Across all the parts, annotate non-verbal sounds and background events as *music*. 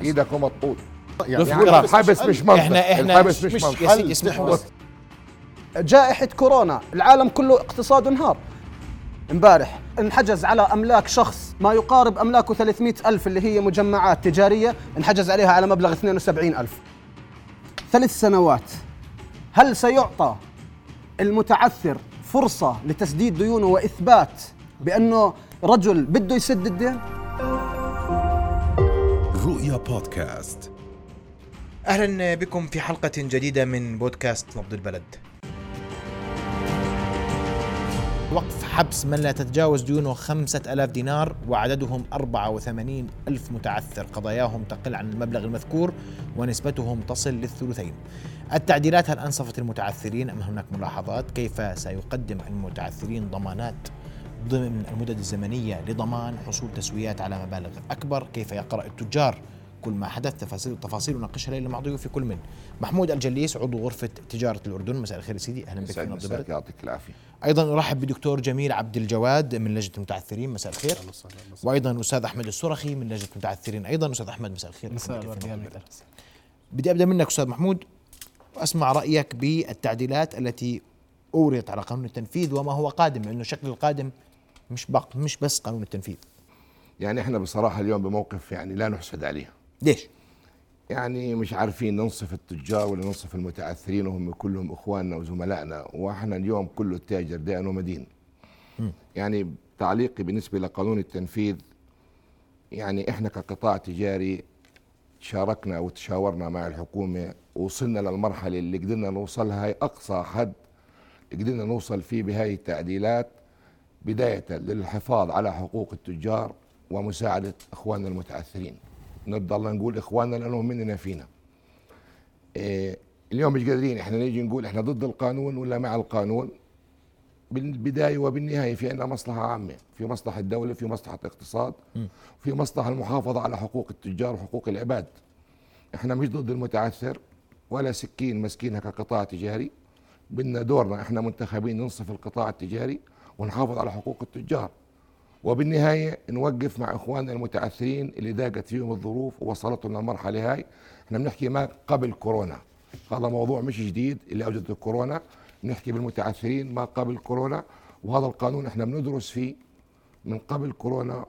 إيدك ومطقود يعني يعني الحبس مش منطق. إحنا إحنا الحبس مش مش منطق. اسمحوا بس. جائحة كورونا. العالم كله اقتصاده انهار. امبارح انحجز على أملاك شخص ما يقارب أملاكه 300 ألف اللي هي مجمعات تجارية. انحجز عليها على مبلغ 72 ألف. ثلاث سنوات. هل سيعطى المتعثر فرصة لتسديد ديونه وإثبات بأنه رجل بده يسد الدين؟ رؤيا بودكاست. أهلا بكم في حلقة جديدة من بودكاست نبض البلد. وقف حبس من لا تتجاوز ديونه خمسة ألاف دينار وعددهم أربعة وثمانين ألف متعثر. قضاياهم تقل عن المبلغ المذكور ونسبتهم تصل للثلثين. التعديلات هل أنصفت المتعثرين أم هناك ملاحظات؟ كيف سيقدم المتعثرين ضمانات ضمن المدد الزمنية لضمان حصول تسويات على مبالغ أكبر؟ كيف يقرأ التجار كل ما حدث تفاصيل التفاصيل وناقشها ليلى مع ضيوفي كل من. محمود الجليس عضو غرفة تجارة الأردن. مساء الخير سيدي. أهلا بك في نبض البلد. يعطيك العافية. أيضا أرحب بدكتور جميل عبد الجواد من لجنة المتعثرين. مساء الخير. وأيضا أستاذ أحمد السرخي من لجنة المتعثرين. أيضا أستاذ أحمد مساء الخير. مساء الورد. البلد. بدي أبدأ منك أستاذ محمود. واسمع رأيك بالتعديلات التي اوريت على قانون التنفيذ وما هو قادم لأنه شكل القادم مش بق مش بس قانون التنفيذ. يعني إحنا بصراحة اليوم بموقف يعني لا نحسد عليه. ليش؟ يعني مش عارفين ننصف التجار ولا ننصف المتعثرين وهم كلهم إخواننا وزملائنا وإحنا اليوم كله تاجر دائن ومدين. يعني تعليقي بالنسبة لقانون التنفيذ يعني إحنا كقطاع تجاري شاركنا وتشاورنا مع الحكومة ووصلنا للمرحلة اللي قدرنا نوصلها هي أقصى حد قدرنا نوصل فيه بهاي التعديلات بداية للحفاظ على حقوق التجار ومساعدة إخواننا المتعثرين. نضل نقول إخواننا لأنهم مننا فينا. إيه اليوم مش قادرين؟ إحنا نيجي نقول إحنا ضد القانون ولا مع القانون؟ بالبداية وبالنهاية في عندنا مصلحة عامة في مصلحة الدولة في مصلحة الاقتصاد في مصلحة المحافظة على حقوق التجار وحقوق العباد. إحنا مش ضد المتعثر ولا سكين مسكينها كقطاع تجاري. بدنا دورنا إحنا منتخبين ننصف القطاع التجاري ونحافظ على حقوق التجار. وبالنهاية نوقف مع إخواننا المتعثرين اللي ضاقت فيهم الظروف ووصلتهم للمرحلة هاي. إحنا بنحكي ما قبل كورونا. هذا موضوع مش جديد اللي اوجدته الكورونا. بنحكي بالمتعثرين ما قبل كورونا. وهذا القانون إحنا بندرس فيه من قبل كورونا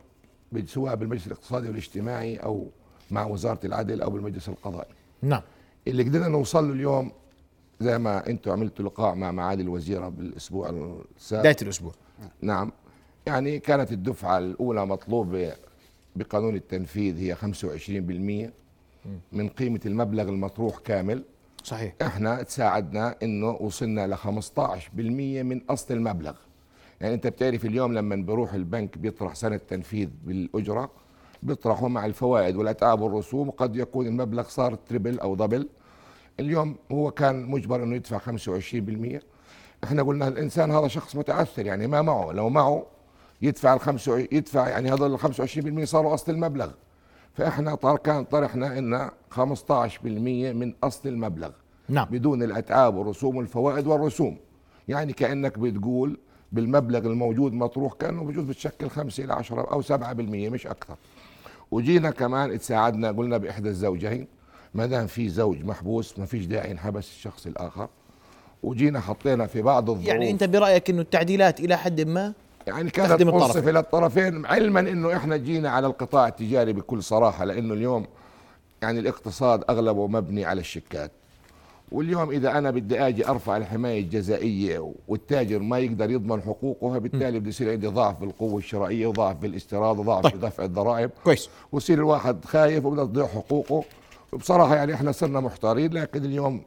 سواء بالمجلس الاقتصادي والاجتماعي أو مع وزارة العدل أو بالمجلس القضائي. نعم. اللي قدرنا نوصل له اليوم زي ما أنتم عملتوا لقاء مع معالي الوزيرة بالأسبوع السابق. بداية الأسبوع. نعم. يعني كانت الدفعة الأولى مطلوبة بقانون التنفيذ هي 25% من قيمة المبلغ المطروح كامل. صحيح. إحنا تساعدنا إنه وصلنا ل 15% من أصل المبلغ. يعني أنت بتعرف اليوم لما بيروح البنك بيطرح سنة تنفيذ بالأجرة بيطرحه مع الفوائد والأتعاب والرسوم وقد يكون المبلغ صار triple أو double. اليوم هو كان مجبر إنه يدفع 25% إحنا قلنا الإنسان هذا شخص متعثر يعني ما معه. لو معه يدفع ال 25 يدفع يعني هذول ال 25% صاروا أصل المبلغ. فإحنا كان طرحنا إن 15% من أصل المبلغ. نعم. بدون الأتعاب والرسوم والفوائد والرسوم. يعني كأنك بتقول بالمبلغ الموجود مطروح كأنه بجوز بتشكل 5 إلى 10 أو 7% مش أكثر. وجينا كمان تساعدنا قلنا بإحدى الزوجين ما دام في زوج محبوس ما فيش داعي ينحبس الشخص الآخر. وجينا حطينا في بعض الظروف. يعني أنت برأيك إنه التعديلات إلى حد ما يعني كانت الطرفين. للطرفين علما إنه إحنا جينا على القطاع التجاري بكل صراحة لأنه اليوم يعني الاقتصاد أغلبه مبني على الشيكات. واليوم إذا أنا بدي آجي أرفع الحماية الجزائية والتاجر ما يقدر يضمن حقوقه بالتالي بده يصير عندي ضعف بالقوة الشرائية وضعف بالاستيراد وضعف طيب. في دفع الضرائب. كويس. ويصير الواحد خايف وبده تضيع حقوقه. وبصراحة يعني إحنا صرنا محتارين لكن اليوم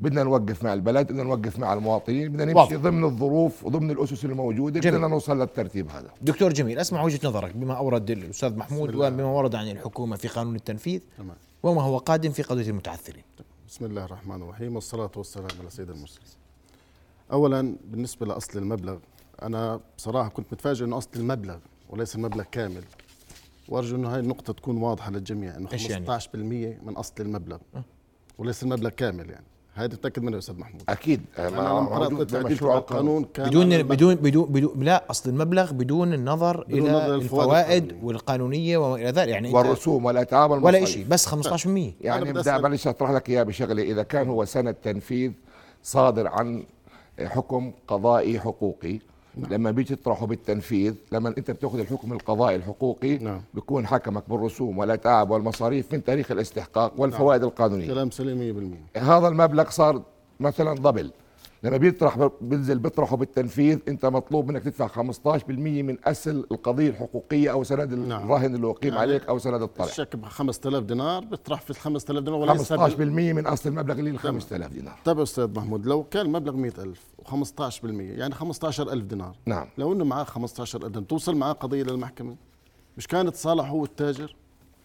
بدنا نوقف مع البلد بدنا نوقف مع المواطنين بدنا نمشي واضح. ضمن الظروف وضمن الأسس الموجودة جميل. بدنا نوصل للترتيب هذا دكتور جميل أسمع وجهة نظرك بما أورد الأستاذ محمود. وبما ورد عن الحكومة في قانون التنفيذ تمام وما هو قادم في قضية المتعثرين بسم الله الرحمن الرحيم والصلاة والسلام على سيد المرسلين أولا بالنسبة لأصل المبلغ أنا بصراحة كنت متفاجئ أنه أصل المبلغ وليس المبلغ كامل وأرجو أنه هاي النقطة تكون واضحة للجميع أنه إيش يعني؟ 15% من أصل المبلغ وليس المبلغ كامل يعني هذه متاكد منها يا أستاذ محمود. أكيد. أنا لما قرأت تبع القانون كان بدون بدون بدون بدون لا أصل المبلغ بدون النظر بدون إلى نظر الفوائد الفوائد القانونية. والقانونية وما إلى ذلك. يعني والرسوم والأتعاب ولا والمصاريف. شيء بس 15% يعني بدي معلش اشرح لك إياها بشغلة. إذا كان هو سند تنفيذ صادر عن حكم قضائي حقوقي لما بيجي تطرحه بالتنفيذ لما أنت بتأخذ الحكم القضائي الحقوقي نعم. بيكون حكمك بالرسوم والاتعاب والمصاريف من تاريخ الاستحقاق والفوائد القانونية. كلام سليم 100% هذا المبلغ صار مثلا دبل لما بيطرح بينزل بيطرحه بالتنفيذ انت مطلوب منك تدفع 15% من اصل القضية الحقوقية أو سند نعم. الرهن اللي أقيم يعني عليك أو سند الطرح. الشيك ب 5000 دينار بتطرح في ال 5000 دينار وليس 15% بال- من أصل المبلغ اللي ال 5000 دينار. طيب أستاذ محمود لو كان المبلغ 100000 و15% يعني 15000 دينار نعم. لو إنه معاه 15000 دينار توصل معاه قضية للمحكمة مش كان تصالح هو التاجر؟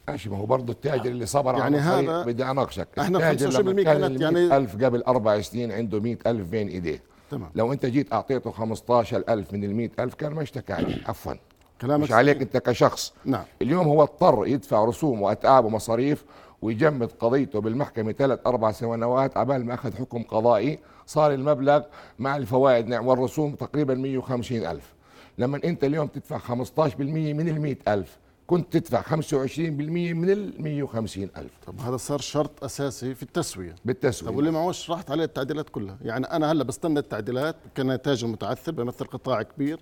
ماشي ما هو برضه التاجر اللي صبر يعني على هذا- بدي أناقشك. إحنا التاجر 25% لما كان كانت يعني- 100000 قبل أربع سنين عنده 100000 بين إيديه. تمام. لو أنت جيت أعطيته 15000 من ال 100000 كان ما اشتكى عليك *coughs* عفوا. كلامك مش عليك. أنت كشخص. نعم. اليوم هو اضطر يدفع رسوم وأتعاب ومصاريف ويجمد قضيته بالمحكمة ثلاث أربع سنوات عبال ما أخذ حكم قضائي. صار المبلغ مع الفوائد نعم والرسوم تقريبا 150 ألف. لما أنت اليوم تدفع 15% من ال 100 ألف كنت تدفع 25% من ال 150 ألف. طب هذا صار شرط أساسي في التسوية. طب بالتسوية واللي معوش راحت عليه التعديلات كلها. يعني أنا هلأ بستنى التعديلات كان تاجر متعثر بيمثل قطاع كبير.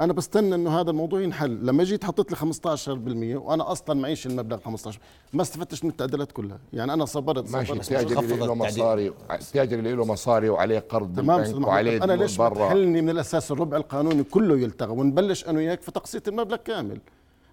أنا بستنى إنه هذا الموضوع ينحل. لما جيت حطيت لي 15% وأنا أصلا معيش المبلغ 15 ما استفدتش من التعديلات كلها. يعني أنا صبرت. ماشي صبرت. التاجر اللي له. مصاري التاجر اللي له مصاري وعليه قرض تمام وعليه طب أنا ليش ما برا. تحلني من الأساس الربع القانوني كله يلتغى؟ ونبلش أنا وياك في تقسيط المبلغ كامل.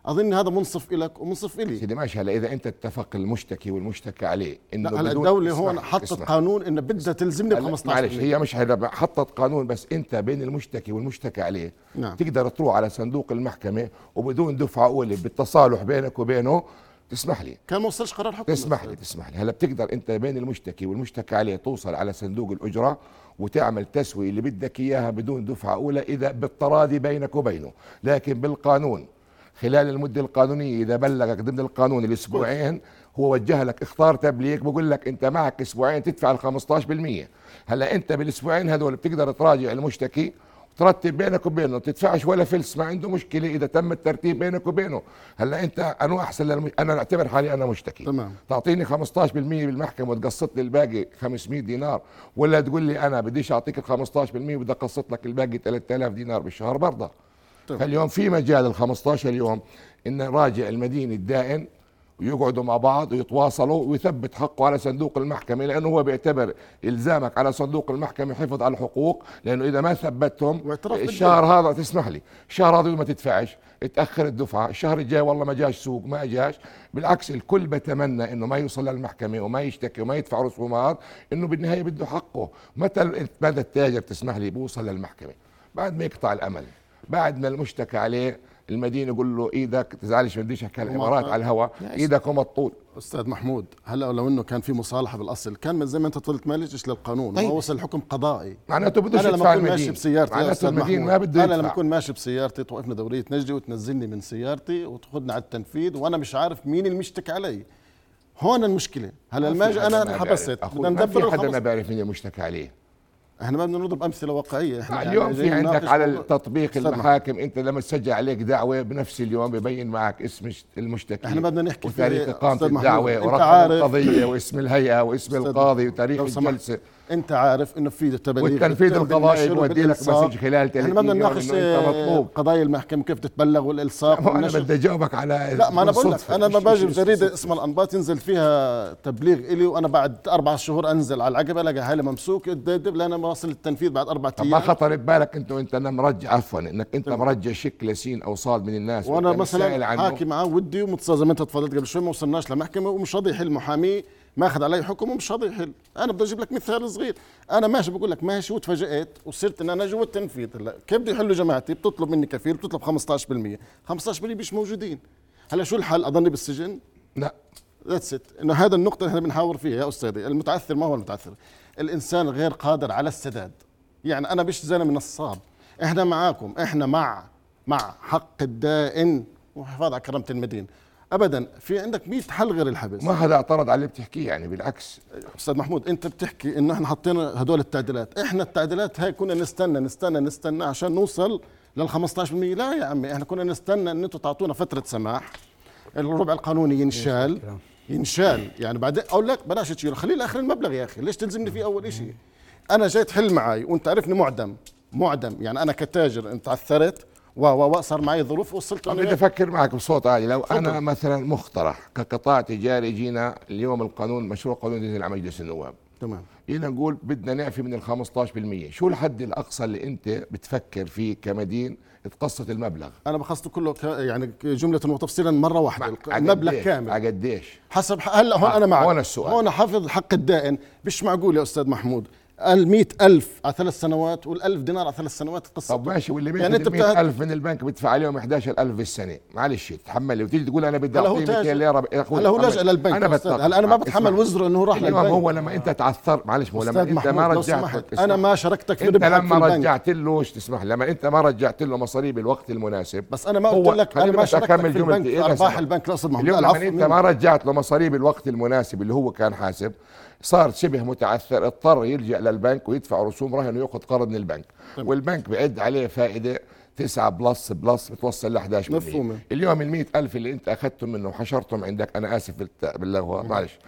أظن هذا منصف لك ومنصف إلي. سيدي ماشي هلا إذا أنت اتفق المشتكي والمشتكى عليه إنه لا هلا اسمح- هون حطت اسمح. قانون انه بدها تلزمني ب هلا 15 معلش هي مش هذا حطت قانون بس أنت بين المشتكي والمشتكى عليه. نعم. تقدر تروح على صندوق المحكمة وبدون دفعة أولى بالتصالح بينك وبينه تسمح لي. كان ما وصلش قرار حكم تسمح لي تسمح لي. هلا بتقدر أنت بين المشتكي والمشتكى عليه توصل على صندوق الأجرة وتعمل تسوية اللي بدك إياها بدون دفعة أولى إذا بالتراضي بينك وبينه. لكن بالقانون خلال المدة القانونية إذا بلغك ضمن القانون الأسبوعين هو وجه لك اختار تبليغ بقول لك أنت معك أسبوعين تدفع ال 15% هلأ أنت بالأسبوعين هذول بتقدر تراجع المشتكي ترتب بينك وبينه ما تدفعش ولا فلس ما عنده مشكلة إذا تم الترتيب بينك وبينه. هلأ أنت أنا أحسن للم... أنا أعتبر حالي أنا مشتكي. تمام. تعطيني 15% بالمحكمة وتقسط لي الباقي 500 دينار ولا تقول لي أنا بديش أعطيك ال 15% وبدي أقسط لك الباقي 3000 دينار بالشهر برضه. تمام. فاليوم في مجال ال 15 يوم إن راجع المدين الدائن ويقعدوا مع بعض ويتواصلوا ويثبت حقه على صندوق المحكمة لأنه هو بيعتبر إلزامك على صندوق المحكمة حفظ على الحقوق لأنه إذا ما ثبتهم الشهر هذا تسمح لي الشهر هذا ما تدفعش تأخر الدفعة الشهر الجاي والله ما جاش سوق ما جاش. بالعكس الكل بتمنى إنه ما يوصل للمحكمة وما يشتكي وما يدفع رسومات إنه بالنهاية بده حقه. متى متى التاجر تسمح لي بوصل للمحكمة؟ بعد ما يقطع الأمل. بعد ما المشتكى عليه المدينة يقول له إيدك تزعلش ما بديش أحكي الامارات على الهواء إيدك ومطول أستاذ محمود هلا لو إنه كان في مصالحة بالأصل كان من زي ما أنت تفضلت ما لجش للقانون؟ طيب. ما وصل حكم قضائي. معناته أنا يدفع لما أكون ماشي بسيارتي يا معناته أستاذ المدين محمود ما بده أنا لما أكون ماشي بسيارتي توقفنا دورية نجدي وتنزلني من سيارتي وتاخذني على التنفيذ وأنا مش عارف مين المشتكي علي. هون المشكلة. هلا لما أجي أنا انحبست بدنا ما ندبر في حدا ما بيعرف مين المشتكى عليه. إحنا ما بدنا نضرب امثله واقعيه إحنا يعني اليوم في عندك على استنى. المحاكم انت لما تسجل عليك دعوة بنفس اليوم ببين معك اسم المشتكي إحنا بدنا نحكي وتاريخ إقامة الدعوة ورقم القضية واسم الهيئة واسم القاضي وتاريخ الجلسة. انت عارف انه في تبليغ والتنفيذ القضائي بودي لك. مسج خلال 30 إحنا بدنا يوم نناقش. قضايا المحكمة كيف تتبلغ والإلصاق *laughs* أنا بدي أجاوبك على لا ما أنا بقول لك. أنا ما باجي بجريدة. اسمها الأنباط ينزل فيها تبليغ إلي وأنا بعد أربع شهور أنزل على العقبه ألاقي حالي ممسوك دبدب لأن ما وصل التنفيذ بعد أربع طب ما أيام خطر ببالك أنت وأنت أنا مرجع عفوا إنك أنت مرجع شكل سين أو صاد من الناس وأنا مثلا. حاكي معاه ودي ومتصل زي ما أنت تفضلت قبل شوي ما وصلناش لمحكمة ومش راضي يحل محامي ماخذ علي حكم ومش راضي يحل. أنا بدي أجيب لك مثال صغير. أنا ماشي بقول لك ماشي وتفاجئت وصرت إن أنا جوا التنفيذ. هلا كيف بده يحلوا جماعتي؟ بتطلب مني كفيل بتطلب 15% 15% مش موجودين. هلا شو الحل؟ أضلني بالسجن؟ لا. ذاتس ات إنه هذا النقطة اللي إحنا بنحاور فيها يا أستاذي، المتعثر ما هو المتعثر؟ الإنسان غير قادر على السداد. يعني أنا مش زلمة نصاب، إحنا معاكم، إحنا مع مع حق الدائن. وحفاظ على كرامة المدين. ابدا. في عندك 100 حل غير الحبس. ما حدا اعترض على اللي بتحكيه يعني بالعكس. أستاذ محمود أنت بتحكي انه إحنا حطينا هدول التعديلات. إحنا التعديلات هاي كنا نستنى نستنى نستنى عشان نوصل لل 15% لا يا عمي إحنا كنا نستنى إن أنتم تعطونا فترة سماح الربع القانوني ينشال. ينشال. يعني بعدين أقول لك بلاش تشيله خليه لاخر المبلغ يا أخي. ليش تلزمني فيه أول شيء أنا جاي تحل معي وأنت عارفني معدم. معدم. يعني أنا كتاجر أنت عثرت. و و صار معي ظروف وصلت طب أنا بدي أفكر معك بصوت عالي. لو تفضل. أنا مثلا مقترح كقطاع تجاري جينا اليوم القانون مشروع قانون ينزل على مجلس النواب. تمام. جينا نقول بدنا نعفي من ال 15% شو الحد الأقصى اللي أنت بتفكر فيه كمدين تقسط المبلغ؟ أنا بخصته كله ك يعني جملة وتفصيلا مرة واحدة المبلغ قديش؟ كامل. على قديش؟ حسب هلأ هون أنا معك. هون السؤال. هون حافظ حق الدائن. مش معقول يا أستاذ محمود. ال ألف على ثلاث سنوات وال1000 دينار على ثلاث سنوات قصه طب ماشي واللي بياخذ يعني ال بتاخد- 100000 من البنك بدفع عليهم 11000 بالسنه معلش تحملي وتيجي تقول أنا بدي هو أعطيه 200 تاجر. ليرة هلا هو تحمل. لجأ للبنك أنا. بتفق هلا أنا ما. بتحمل. وزره إنه راح للبنك هو لما أنت تعثر معلش هو لما أنت ما رجعت. أنا ما شاركتك في أنت في لما رجعت له تسمح؟ لما أنت ما رجعت له مصاريه بالوقت المناسب بس أنا ما هو- قلت لك أنا ما شاركتك في. البنك إيه في ارباح. البنك لا لا لما العفو أنت. ما رجعت له مصاريه بالوقت المناسب اللي هو كان حاسب صار شبه متعثر اضطر يلجأ للبنك ويدفع رسوم رهن وياخذ قرض من البنك. والبنك بيعد عليه فائدة 9 plus plus بتوصل ل 11 مفهومة. اليوم ال ألف اللي أنت أخذتهم منه وحشرتهم عندك أنا آسف باللغة معلش.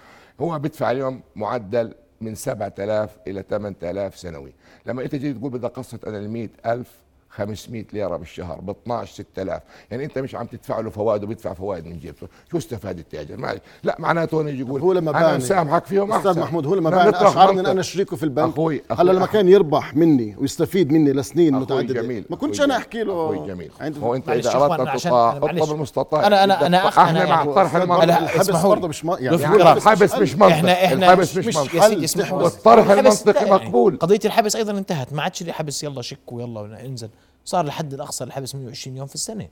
هو بدفع اليوم معدل من 7000 إلى 8000 سنوي. لما أنت تيجي تقول بدي اقسط أنا ال ألف 500 ليرة بالشهر ب 12 6000 يعني أنت مش عم تدفع له فوائد وبيدفع فوائد من جيبته. شو استفاد التاجر؟ معلش لا معناته هون يجي يقول هو لما أنا باني. مسامحك فيهم أستاذ أحسن. محمود هو لما بان اشعرني ان. أنا شريكه في البنك. أخوي- أخوي. هلا لما كان يربح مني ويستفيد مني لسنين متعددة. جميل ما كنتش أنا. أحكي له. أخوي جميل. هو أنت إذا أردت عشان تطاع. اطلب المستطاع. أنا- أنا- أنا أخ- إحنا مع طرح الحبس برضه. مش ما يعني. الحبس مش منطق. إحنا إحنا الحبس مش منطق يا سيدي اسمحوا لي. والطرح الحبس المنطقي مقبول. قضية الحبس أيضا انتهت. ما عادش لي حبس. يلا شك ويلا انزل صار الحد الأقصى للحبس 120 يوم في السنة.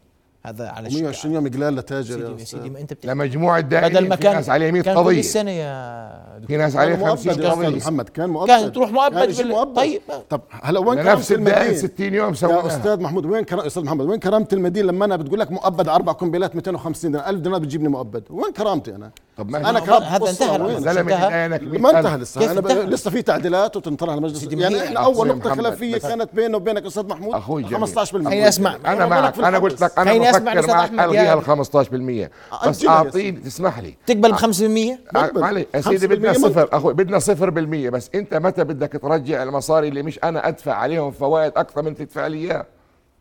هذا على 120 يوم إقلال لتاجر سيدي يا يا سيدي. ما أنت بت... لمجموع الدائرين بدل ما في كان ناس عليه 100 كان كل قضيه السنة يا في ناس كان عليه مؤبد 50 يا أستاذ قضيه محمد كان مؤبد. كان تروح مؤبد يعني شيء بال- مؤبد. طيب. طب هلا وين كرامة الدائن المدين؟ 60 يوم يا سويناها أستاذ محمود وين كرا... أستاذ محمد وين كرامة المدين؟ لما أنا بتقول لك مؤبد أربع قنبلات 250 دينار 1000 دينار بتجيبني مؤبد. وين كرامتي أنا؟ طب ما أنا كرامتي هذا انتهى وين؟ الأمر. زلمه انتهى. داينك ما انتهى لسه أنا. انتهى؟ لسه في تعديلات وتنطرح على مجلس سيدي، ما يعني إحنا أول نقطة خلافيه كانت بينه وبينك أستاذ محمود أخوي جميل. 15% خليني أسمع. أنا معك أنا. قلت لك أنا بفكر معك يا- ال 15% بس أعطيني تسمح لي تقبل ب 5% بقبل. معلش يا سيدي 5% بدنا. صفر أخوي بدنا صفر بالمية بس أنت متى بدك ترجع المصاري اللي مش أنا أدفع عليهم فوائد أكثر من تدفع لي إياه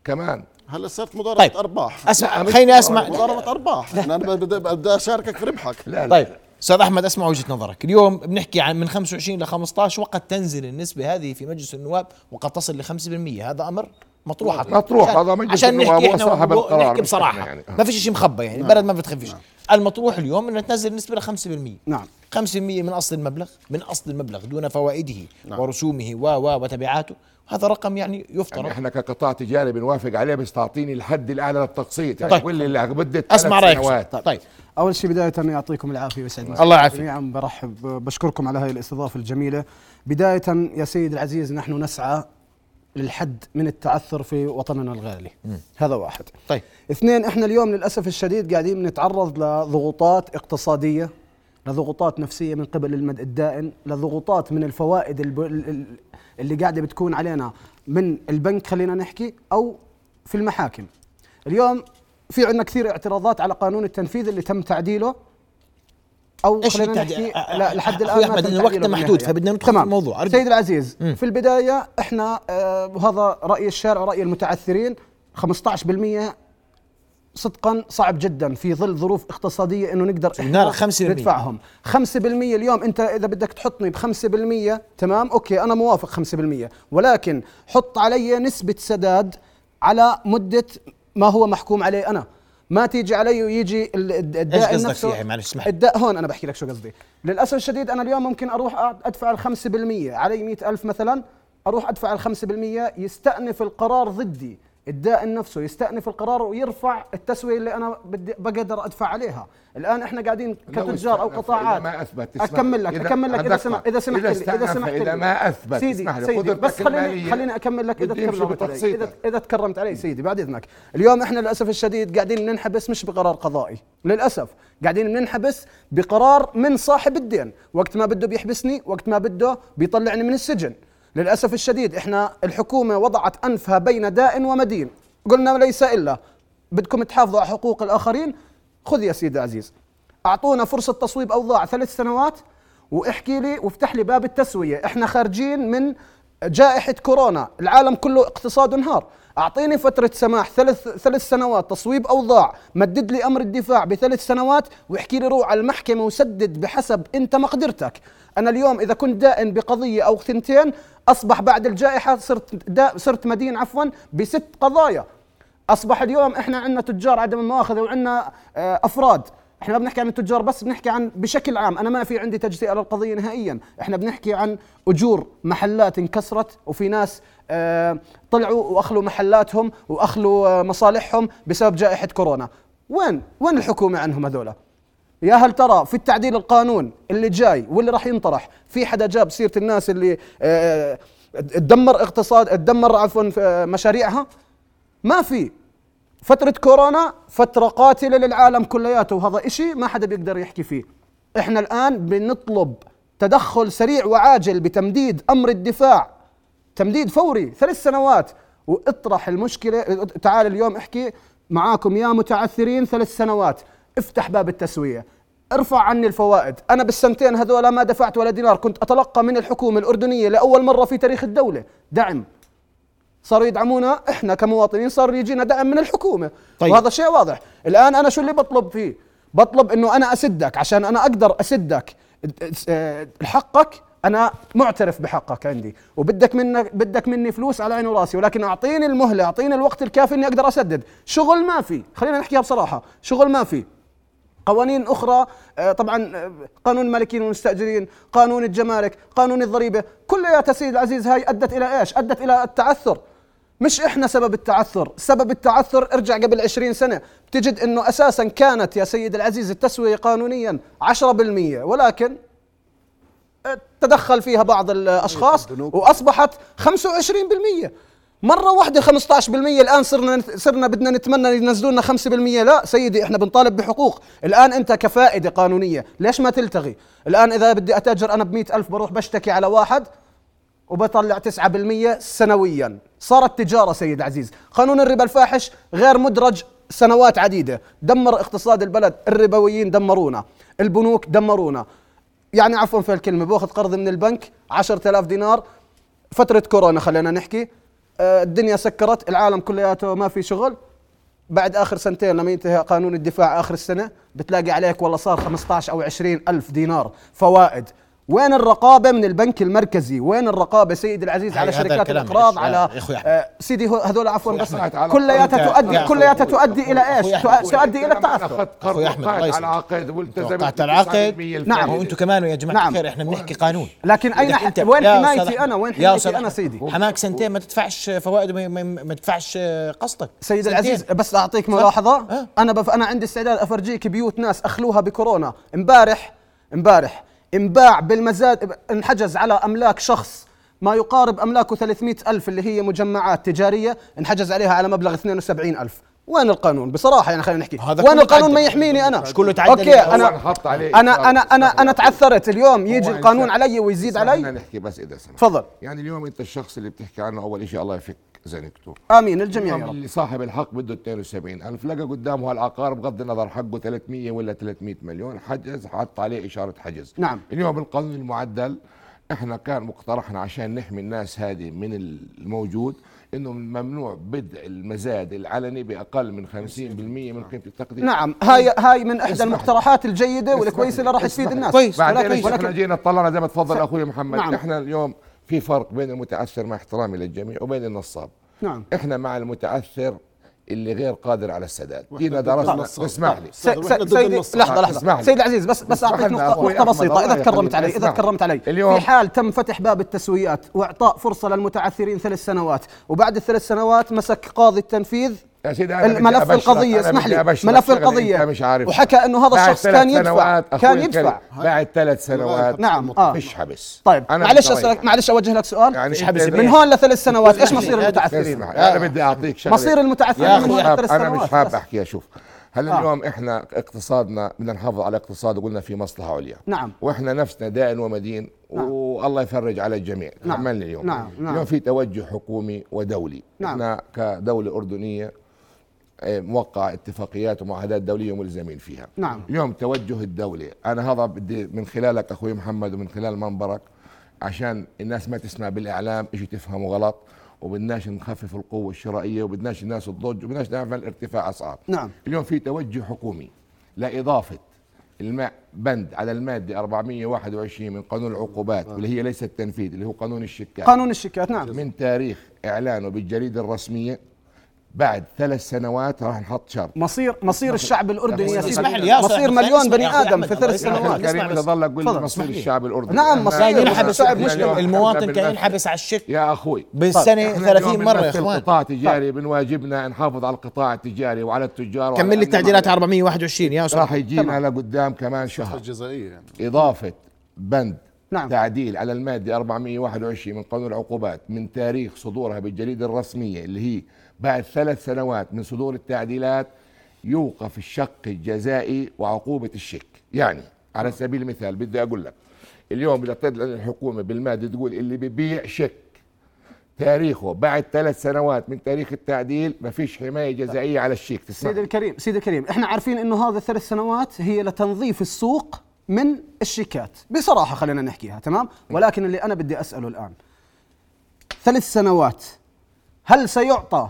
كمان هلا صارت مضاربه طيب. أرباح. أسمع خليني أسمع. مضاربه أرباح. أنا بدي بدي أشاركك في ربحك. لا لا. طيب أستاذ أحمد أسمع وجهة نظرك. اليوم بنحكي عن من 25 ل 15 وقد تنزل النسبة هذه في مجلس النواب وقد تصل ل 5% هذا أمر؟ مطروح مطروح، عشان- هذا مجلس عشان نحكي إحنا صاحب القرار، نحكي بصراحة. يعني. ما فيش شيء مخبى يعني البلد ما بتخفيش. المطروح اليوم انه تنزل النسبة ل 5% نعم. 5% من أصل المبلغ من أصل المبلغ دون فوائده ورسومه و و وتبعاته. هذا رقم يعني يفترض. يعني إحنا كقطاع تجاري بنوافق عليه بس تعطيني الحد الأعلى للتقسيط. يعني طيب. لي اللي بدي أسمع رأيك. طيب, طيب. أول شيء بداية يعطيكم العافية ويسعد الله يعافيك. جميعا برحب بشكركم على هذه الاستضافة الجميلة. بداية يا سيد العزيز نحن نسعى للحد من التعثر في وطننا الغالي. هذا واحد. طيب. اثنين إحنا اليوم للأسف الشديد قاعدين نتعرض لضغوطات اقتصادية لضغوطات نفسية من قبل المد الدائن لضغوطات من الفوائد اللي قاعدة بتكون علينا من البنك خلينا نحكي أو في المحاكم. اليوم في عندنا كثير اعتراضات على قانون التنفيذ اللي تم تعديله. أو خلينا؟ نحكي لا لحد الآن إن تعديله وقتنا محدود،. فبدنا ندخل في. الموضوع. أرجو. سيد العزيز في البداية إحنا آه وهذا رأي الشارع ورأي المتعثرين 15% صدقا صعب جدا في ظل ظروف اقتصادية إنه نقدر لا، 5%. ندفعهم 5% اليوم أنت إذا بدك تحطني ب 5% تمام أوكي أنا موافق 5% ولكن حط علي نسبة سداد على مدة ما هو محكوم عليه أنا ما تيجي علي ويجي ال- الد- الدائن قصدك فيها؟ معلش اسمح لي. الد... هون أنا بحكي لك شو قصدي. للأسف الشديد أنا اليوم ممكن أروح أدفع ال 5% علي 100000 مثلا أروح أدفع ال 5% يستأنف القرار ضدي. الدائن نفسه يستأنف القرار ويرفع التسوية اللي أنا بدي بقدر أدفع عليها. الآن إحنا قاعدين كتجار أو قطاعات. ما أثبت أكمل لك إذا- أكمل لك إذا. سمحت إذا سمحت إذا لي إذا سمحت إذا. ما أثبت سيدي سيدي قدرتك بس خليني خليني أكمل لك إذا تكرمت علي. إذا إذا تكرمت علي سيدي بعد إذنك. اليوم إحنا للأسف الشديد قاعدين ننحبس مش بقرار قضائي. للأسف. قاعدين ننحبس بقرار من صاحب الدين. وقت ما بده بيحبسني وقت ما بده بيطلعني من السجن. للأسف الشديد إحنا الحكومة وضعت أنفها بين داء ومدين. قلنا ليس إلا. بدكم تحافظوا على حقوق الآخرين؟ خذ يا سيدي عزيز. أعطونا فرصة تصويب أوضاع ثلاث سنوات واحكي لي وافتح لي باب التسوية. إحنا خارجين من جائحة كورونا. العالم كله اقتصاده انهار. أعطيني فترة سماح ثلاث ثلاث سنوات تصويب أوضاع. مدد لي أمر الدفاع بثلاث سنوات واحكي لي روح على المحكمة وسدد بحسب أنت مقدرتك. أنا اليوم إذا كنت دائن بقضية أو ثنتين أصبح بعد الجائحة صرت دا صرت مدين عفوا بست قضايا. أصبح اليوم إحنا عندنا تجار عدم المؤاخذة وعندنا آه، أفراد. إحنا ما بنحكي عن التجار بس بنحكي عن بشكل عام. أنا ما في عندي تجزئة للقضيه نهائيا. إحنا بنحكي عن أجور محلات انكسرت وفي ناس آه، طلعوا وأخلوا محلاتهم وأخلوا آه، مصالحهم بسبب جائحة كورونا. وين؟ وين الحكومة عنهم هذولا؟ يا هل ترى في التعديل القانون اللي جاي واللي راح ينطرح في حدا جاب سيرة الناس اللي آه، تدمر اقتصاد تدمر عفوا آه، مشاريعها؟ ما في. فترة كورونا فترة قاتلة للعالم كلياته وهذا إشي ما حدا بيقدر يحكي فيه. إحنا الآن بنطلب تدخل سريع وعاجل بتمديد أمر الدفاع تمديد فوري ثلاث سنوات. وإطرح المشكلة تعال اليوم احكي معاكم يا متعثرين ثلاث سنوات. افتح باب التسوية. ارفع عني الفوائد. أنا بالسنتين هذول ما دفعت ولا دينار. كنت أتلقى من الحكومة الأردنية لأول مرة في تاريخ الدولة. دعم. صاروا يدعمونا. إحنا كمواطنين صار يجينا دعم من الحكومة. طيب. وهذا شيء واضح. الآن أنا شو اللي بطلب فيه؟ بطلب إنه أنا أسدك. عشان أنا أقدر أسدك. حقك. أنا معترف بحقك عندي. وبدك منك بدك مني فلوس على عيني وراسي. ولكن أعطيني المهلة. أعطيني الوقت الكافي إني أقدر أسدد. شغل ما في. خلينا نحكيها بصراحة. شغل ما في. قوانين أخرى آه، طبعا آه، قانون المالكين والمستأجرين قانون الجمارك قانون الضريبة كلياتها سيد العزيز هاي أدت إلى إيش؟ أدت إلى التعثر. مش إحنا سبب التعثر. سبب التعثر ارجع قبل 20 سنة بتجد إنه أساسا كانت يا سيد العزيز التسوية قانونيا 10% ولكن تدخل فيها بعض الأشخاص وأصبحت 25% مرة واحدة 15% الآن صرنا صرنا بدنا نتمنى ينزلوا لنا 5% لا سيدي إحنا بنطالب بحقوق. الآن أنت كفائدة قانونية. ليش ما تلتغي؟ الآن إذا بدي أتأجر أنا ب ألف بروح بشتكي على واحد وبطلع 9% سنويا. صارت تجارة سيد عزيز. قانون الربا الفاحش غير مدرج سنوات عديدة. دمر اقتصاد البلد. الربويين دمرونا. البنوك دمرونا. يعني عفوا في الكلمة بأخذ قرض من البنك 10000 دينار. فترة كورونا خلينا نحكي. الدنيا سكرت العالم كلياته ما في شغل. بعد آخر سنتين لما ينتهي قانون الدفاع آخر السنة بتلاقي عليك والله صار 15 أو 20 ألف دينار فوائد. وين الرقابة من البنك المركزي؟ وين الرقابة سيدي العزيز على شركات الإقراض. على. آه سيدي هو- هذول عفوا بس كلياتها تؤدي. كلياتها تؤدي إلى إيش؟ تؤدي إلى التعثر أخوي قرض أحمد،. على عقد والتزمت على العقد 9% نعم. وأنتم كمان يا جماعة نعم. الخير إحنا بنحكي قانون لكن أين وين حمايتي أنا؟ وين حمايتي أنا. سيدي؟ حماك سنتين ما تدفعش فوائد وما- ما ما تدفعش قسطك سيد. العزيز بس أه. أنا بف... أنا عندي استعداد أفرجيك بيوت ناس أخلوها بكورونا امبارح امبارح انباع بالمزاد انحجز على أملاك شخص ما يقارب أملاكه 300 ألف اللي هي مجمعات تجارية انحجز عليها على مبلغ 72 ألف. وين القانون؟ بصراحة يعني خلينا نحكي. هذا وين القانون؟ ما. يحميني أنا. مش كله تعدل. okay أنا عليه أنا أنا أنا أنا تعثرت اليوم. يجي القانون علي ويزيد علي. لنا نحكي بس إذا سمحت. تفضل. يعني اليوم أنت الشخص اللي بتحكي عنه أول شيء الله يفك زنقته آمين الجميع يا رب اللي صاحب الحق بده 72 ألف لقى قدامه هالعقار بغض النظر حقه 300 ولا 300 مليون حجز حط عليه إشارة حجز نعم. اليوم القانون المعدل إحنا كان مقترحنا عشان نحمي الناس هذه من الموجود إنه ممنوع بدء المزاد العلني بأقل من 50% من قيمة التقديم نعم هاي هاي من إحدى. المقترحات الجيدة والكويسة لي. اللي راح تفيد. الناس كويس. بعدين ولكن- إحنا جينا طلعنا زي ما تفضل أخوي محمد نعم. إحنا اليوم في فرق بين المتأثر مع احترامي للجميع وبين النصاب نعم إحنا مع المتأثر اللي غير قادر على السداد جينا ضد درسنا النصاب. اسمح لي سيدي. لحظة اسمح لحظه لي. سيد العزيز بس بس أعطيك اسمح نقطة بسيطة إذا تكرمت. علي إذا اسمح. تكرمت علي اليوم- في حال تم فتح باب التسويات واعطاء فرصة للمتعثرين ثلاث سنوات وبعد الثلاث سنوات مسك قاضي التنفيذ يا سيدي الملف أبشرك- القضية أنا اسمح لي. ملف القضية. مش عارف وحكى إنه هذا الشخص كان يدفع كان يدفع. بعد ثلاث سنوات. نعم. آه. فيش حبس. طيب أنا معلش أسألك. معلش أوجه لك سؤال. يعني مش حبس. من هون لثلاث سنوات إيش مصير لي، المتعثرين؟ أنا بدي أعطيك شغلة. مصير المتعثرين أنا مش حاب بس. احكيها شوف. هلا آه. اليوم إحنا اقتصادنا بدنا نحافظ على اقتصاد وقلنا في مصلحة عليا. نعم. وإحنا نفسنا دائن ومدين والله يفرج على الجميع. نعم. تحملني اليوم. نعم، نعم. اليوم في توجه حكومي ودولي. نعم. إحنا كدولة أردنية آه، موقع اتفاقيات ومعاهدات دولية ملزمين فيها. نعم. اليوم توجه الدولة أنا هذا بدي من خلالك أخوي محمد ومن خلال منبرك عشان الناس ما تسمع بالإعلام إيش تفهموا غلط وبدناش نخفف القوة الشرائية وبدناش الناس تضج وبدناش نعمل ارتفاع أسعار. نعم. اليوم في توجه حكومي لإضافة الماء بند على المادة 421 من قانون العقوبات واللي هي ليست تنفيذ اللي هو قانون الشيكات قانون الشيكات نعم. من تاريخ إعلانه بالجريدة الرسمية بعد ثلاث سنوات راح نحط شرط مصير مصير الشعب الأردني يا اسمح سيدي مصير مليون بني آدم في ثلاث. سنوات كريم اسمع إذا بس. ضلك قول تفضل. لي مصير. الشعب الأردني نعم، مصير. ينحبس المواطن كان ينحبس على الشك يا أخوي بالسنة إحنا 30 اليوم مرة يا إخوان قطاع تجاري من واجبنا نحافظ على القطاع التجاري وعلى التجار كمل لي التعديلات المالي. 421 يا أستاذ راح يجينا لقدام كمان شهر الجزائية يعني إضافة بند نعم. تعديل على المادة 421 من قانون العقوبات من تاريخ صدورها بالجريدة الرسمية اللي هي بعد ثلاث سنوات من صدور التعديلات يوقف الشق الجزائي وعقوبة الشك يعني على سبيل المثال بدي أقول لك اليوم بدها تطلع الحكومة بالمادة تقول اللي ببيع شك تاريخه بعد ثلاث سنوات من تاريخ التعديل ما فيش حماية جزائية على الشيك تسمع؟ سيدي الكريم سيدي الكريم إحنا عارفين إنه هذه الثلاث سنوات هي لتنظيف السوق من الشيكات. بصراحة خلينا نحكيها تمام؟ ولكن اللي أنا بدي أسأله الآن. ثلاث سنوات هل سيعطى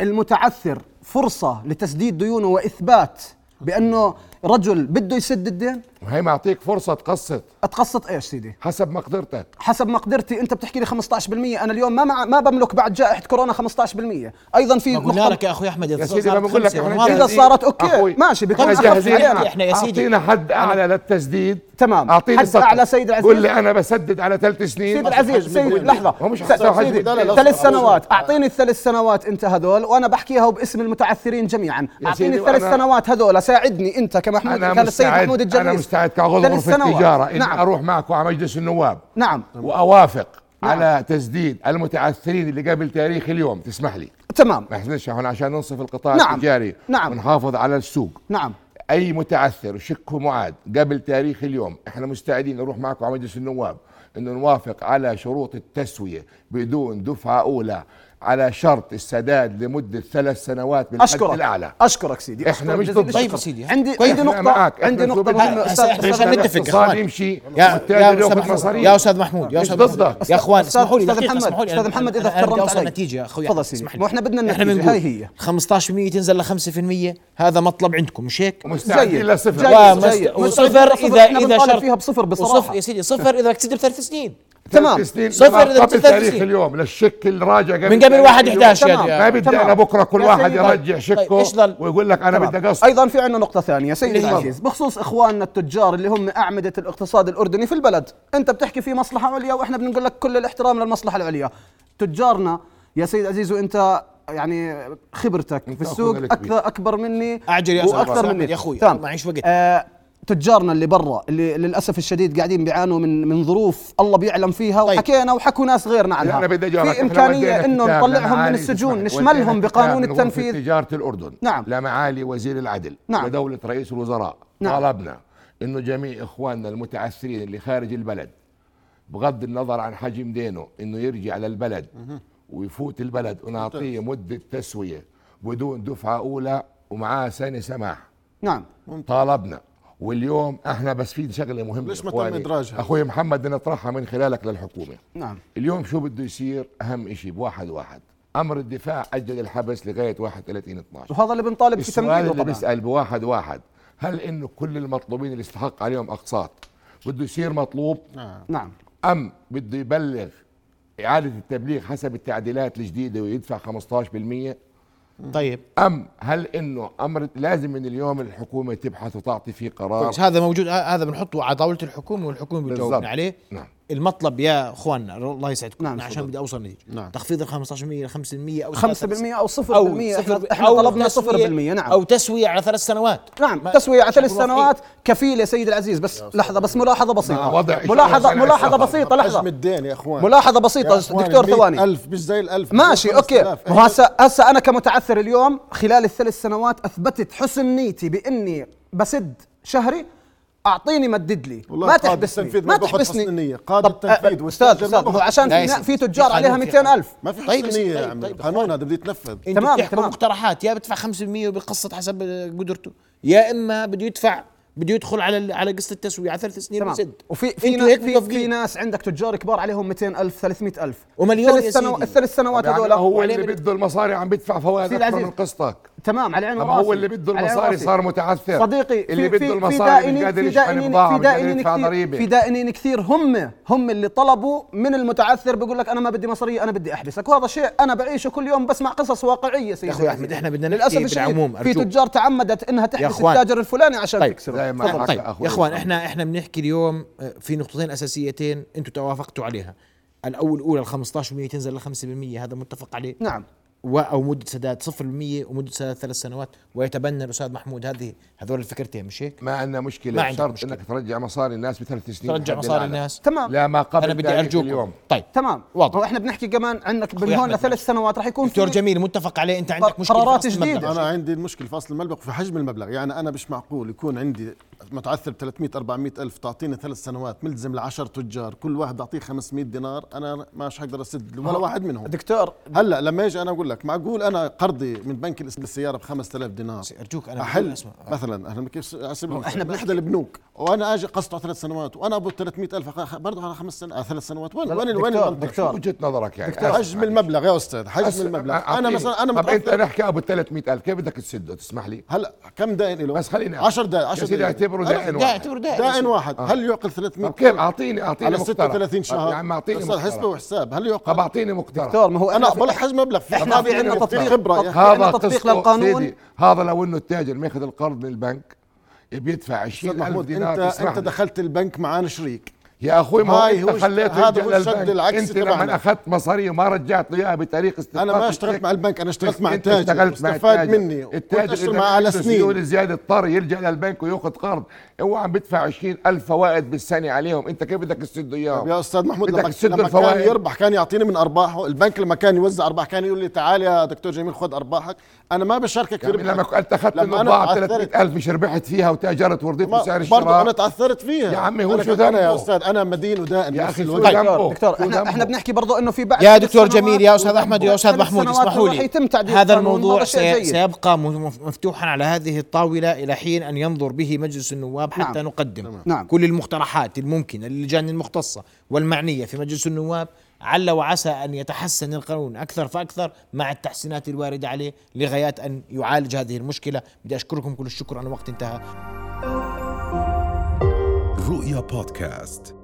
المتعثر فرصة لتسديد ديونه وإثبات بأنه رجل بده يسد الدين؟ وهي معطيك فرصة تقسط. أتقسط إيش سيدي؟ حسب مقدرتك. حسب مقدرتي. أنت بتحكي لي 15% أنا اليوم ما مع ما بملك بعد جائحة كورونا 15% أيضا في قلنا نقطة- لك يا أخوي أحمد يا سيدي ما بقول لك جاهزين. صارت okay، أخوي، ماشي، بكون إحنا يا سيدي. أعطينا حد أعلى للتسديد. تمام. اعطيني حد. أعلى سيد العزيز. قول لي أنا بسدد على ثلاث سنين. سيدي العزيز سيدي مدين. لحظة. هو مش سيدي،. ثلاث سنوات. أعطيني الثلاث سنوات أنت هذول وأنا بحكيها باسم المتعثرين جميعا. سيدي الثلاث سنوات هذول ساعدني كمحمود أنا كان السيد مستعد. محمود الجليس أنا مستعد كعضو غرفه. التجارة. اني نعم. أروح معكم على مجلس النواب. نعم. وأوافق نعم. على تسديد المتعثرين اللي قبل تاريخ اليوم. تسمح لي. تمام. ما إحنا هون عشان ننصف القطاع نعم. التجاري نعم. ونحافظ على السوق. نعم. أي متعثر وشكه معاد قبل تاريخ اليوم إحنا مستعدين نروح معكم على مجلس النواب إنه نوافق على شروط التسوية بدون دفعة أولى. على شرط السداد لمدة ثلاث سنوات بالحد أشكرك الأعلى أشكرك سيدي إحنا أشكرك مش ضد. طيب سيدي. عندي. عندي معك. عندي بدنا؟ إحنا أستاذ عشان إخوان. يمشي يا يا أستاذ محمود يا أستاذ محمود يا أستاذ أخوان اسمحوا لي أستاذ دقيقه محمد، أستاذ محمد، بدي تكرمت علي. نتيجه يا أخوي تفضل سيدي. ما إحنا بدنا إحنا النتيجة، بنقول هاي هي. 15% تنزل ل 5% هذا مطلب عندكم مش هيك؟ ومستعدين جيد. لصفر. وصفر مستعدين. إذا إذا شرط فيها بصفر بصراحة. وصفر يا سيدي صفر إذا بدك تسد بثلاث سنين تمام سنين صفر قبل تاريخ سنين. اليوم للشك الراجع قبل من قبل تاريخ واحد اليوم. 11 تمام. يا ما بدي تمام. أنا بكرة كل واحد. يرجع طيب، شكه ضل؟ ويقول لك أنا. بدي اقسط أيضا في عندنا نقطة ثانية سيدي اللي؟ العزيز بخصوص إخواننا التجار اللي هم أعمدة الاقتصاد الأردني في البلد أنت بتحكي في مصلحة عليا وإحنا بنقول لك كل الاحترام للمصلحة العليا تجارنا يا سيد عزيز وانت يعني خبرتك في السوق. أكثر اكبر مني أعجل يا وأكثر مني يا تمام. معيش وقت. آه تجارنا اللي برا اللي للأسف الشديد قاعدين بيعانوا من من ظروف الله بيعلم فيها طيب. وحكينا وحكوا ناس غيرنا عنها أنا بدي. في إمكانية إنه نطلعهم من السجون نشملهم بقانون التنفيذ تجارة الأردن نعم. لمعالي وزير العدل نعم. ودولة رئيس الوزراء نعم. طلبنا إنه جميع إخواننا المتعثرين اللي خارج البلد بغض النظر عن حجم دينه إنه يرجع للبلد ويفوت البلد ونعطيه مدة تسوية بدون دفعة أولى ومعاه سنة سماح نعم طالبنا واليوم إحنا بس في شغلة مهمة ليش ما. تم إدراجها؟ أخوي محمد بدنا نطرحها من خلالك للحكومة. نعم. اليوم شو بده يصير؟ أهم شيء بواحد واحد. أمر الدفاع أجل الحبس لغاية 31 12 وهذا اللي بنطالب في السؤال تنفيذه اللي طبعا. بيسأل بواحد واحد هل إنه كل المطلوبين اللي استحق عليهم أقساط بده يصير مطلوب؟ نعم. أم بده يبلغ إعادة التبليغ حسب التعديلات الجديدة ويدفع 15% طيب. أم هل إنه أمر لازم من اليوم الحكومة تبحث وتعطي فيه قرار؟ هذا موجود هذا بنحطه على طاولة الحكومة والحكومة. بتجاوبنا عليه. نعم. المطلب يا اخواننا الله يسعدكم. نعم، نعم عشان. بدي أوصل نتيجه نعم. تخفيض ال 15% ل 5% أو 5% أو 0% أو إحنا أو طلبنا 0% تسوية- نعم. أو تسوية على ثلاث سنوات. نعم تسوية على ثلاث سنوات كفيل يا سيدي العزيز. بس لحظة بس ملاحظة مع بسيطة. وضع ملاحظة 20 سنة ملاحظة السفر. بسيطة لحظة. حجم الدين يا أخوان. ملاحظة بسيطة. يا إخوان، دكتور ثواني. ألف مش زي الألف. ماشي أوكي. 5000. ما هو هسه هسه أنا كمتعثر اليوم خلال الثلاث سنوات أثبتت حسن نيتي بإني بسد شهري أعطيني مدد لي. والله ما تحبسني. ما تحبسني. قاضي طب التنفيذ أه، والتاجر أستاذ أستاذ هو عشان لا في, في تجار عليها في 200 ألف. ما في طيب، حسن طيب، يا عمي. طيب، قانون هذا بده يتنفذ. تمام، تمام. مقترحات يا بدفع 5% وبقسط حسب قدرته. يا إما بده يدفع بده يدخل على على قسط التسويه على ثلاث سنين تمام وفي في ناس في. في ناس عندك تجار كبار عليهم 200 ألف 300 ألف ومليون الثلاث يا سنو... الثلاث سنوات يعني هذول هو اللي بد- بده المصاري عم بدفع فوائد أكثر. من قسطك تمام على وراسي هو اللي بده المصاري. صار متعثر صديقي اللي في بده في في المصاري دائنين قادر في يشحن دائنين في كثير في دائنين كثير هم هم اللي طلبوا من المتعثر بيقول لك أنا ما بدي مصاريه أنا بدي أحبسك وهذا شيء أنا بعيشه كل يوم بسمع قصص واقعية سيدي يا أخوي أحمد، إحنا بدنا نحكي للأسف بالعموم، في. تجار تعمدت إنها تحبس. التاجر الفلاني عشان طيب. تكسره حكى طيب أخوي يا أخوان. إحنا إحنا بنحكي اليوم آه، في نقطتين أساسيتين أنتم توافقتوا عليها. الأول اولى ال 15% تنزل ل 5% هذا متفق عليه؟ نعم. و أو مدة سداد 0% ومدة سداد ثلاث سنوات ويتبنى الأستاذ محمود هذه هذول الفكرتين مش هيك؟ ما عندنا مشكلة ما شرط مشكلة. إنك ترجع مصاري الناس بثلاث سنين ترجع مصاري. الناس تمام لا ما قبل أنا بدي ذلك أرجوكم اليوم طيب تمام واضح. إحنا بنحكي كمان عندك من هون لثلاث سنوات رح يكون دكتور في جميل متفق عليه أنت عندك مشكلة قرارات. المبلغ. أنا عندي المشكلة في أصل المبلغ في حجم المبلغ يعني أنا مش معقول يكون عندي متعثر ب 300 400 ألف تعطيني ثلاث سنوات ملزم ل 10 تجار كل واحد أعطيه 500 دينار أنا مش حقدر أسد ولا واحد منهم. دكتور هلأ لما أجي أنا أقول لك معقول أنا قرضي من بنك السياره ب 5000 دينار؟ أرجوك أنا أحل أسمع. مثلا أحنا كيف إحنا باحدى البنوك وأنا آجي قسطه ثلاث سنوات وأنا أبو 300000 برضه على خمس سنوات ثلاث سنوات. وين وين وين دكتور،؟ دكتور. وجهة نظرك يعني. حجم أسمع. المبلغ يا أستاذ حجم المبلغ. أنا. مثلا أنا طب أنت نحكي أبو 300000 كيف بدك تسده؟ تسمح لي؟ هلأ كم دائن له؟ بس خليني 10 دقائق يا 10 سيدي دقائق اعتبره دائن واحد. اعتبره ده دائن واحد. هل يعقل 300 طب كيف؟ اعطيني أعطيني على مقترح. 36 شهر. يا عم اعطيني أستاذ حسبه وحساب هل طب يعقل أعطيني مقترح. دكتور ما هو أنا إحنا بقول حجم مبلغ في إحنا في عندنا تطبيق خبرة. هذا عندنا تطبيق للقانون. هذا لو إنه التاجر ماخذ القرض من البنك بيدفع أستاذ 20000 محمود دينار انت أنت. دخلت البنك معانا شريك. يا أخوي ما هاي أنت هو خليته هذا هو للبنك العكسي أنت لما. أخذت مصاري وما رجعت له إياها بطريقة استثمار أنا ما اشتغلت مع البنك أنا اشتغلت مع التاجر. اشتغلت مع استفاد التاجر. مني. التاجر اشتغل معه على سنين. سيوله زياده اضطر يلجا للبنك ويأخذ قرض. هو عم بدفع 20000 فوائد بالسنه عليهم. أنت كيف بدك تسده طب اياهم يا أستاذ محمود بدك لما, تسد لما كان الفوائد. يربح كان يعطيني من ارباحه البنك لما كان يوزع أرباح كان يقول لي تعال يا دكتور جميل خذ أرباحك. أنا ما بشاركك في يعني لما انت أخذت لما منه أنا بضاعه تعثرت- 300000 مش ربحت فيها وتأجرت ورضيت ما- بسعر برضه أنا الشراء تعثرت فيها. يا عمي هو شو أنا يا ذنبه؟ أستاذ. أنا مدين ودائن يا الوقت. ذنبه؟ دكتور شو إحنا؟ إحنا بنحكي برضه إنه في بعد يا دكتور جميل يا أستاذ أحمد يا أستاذ محمود اسمحوا لي هذا الموضوع سي-. سيبقى مف- مفتوحا على هذه الطاولة إلى حين أن ينظر به مجلس النواب حتى نعم. نقدم نعم. كل المقترحات الممكنة للجان المختصة والمعنية في مجلس النواب عل وعسى أن يتحسن القانون أكثر فأكثر مع التحسينات الواردة عليه لغايات أن يعالج هذه المشكلة بدي أشكركم كل الشكر أنا وقت انتهى رؤيا بودكاست.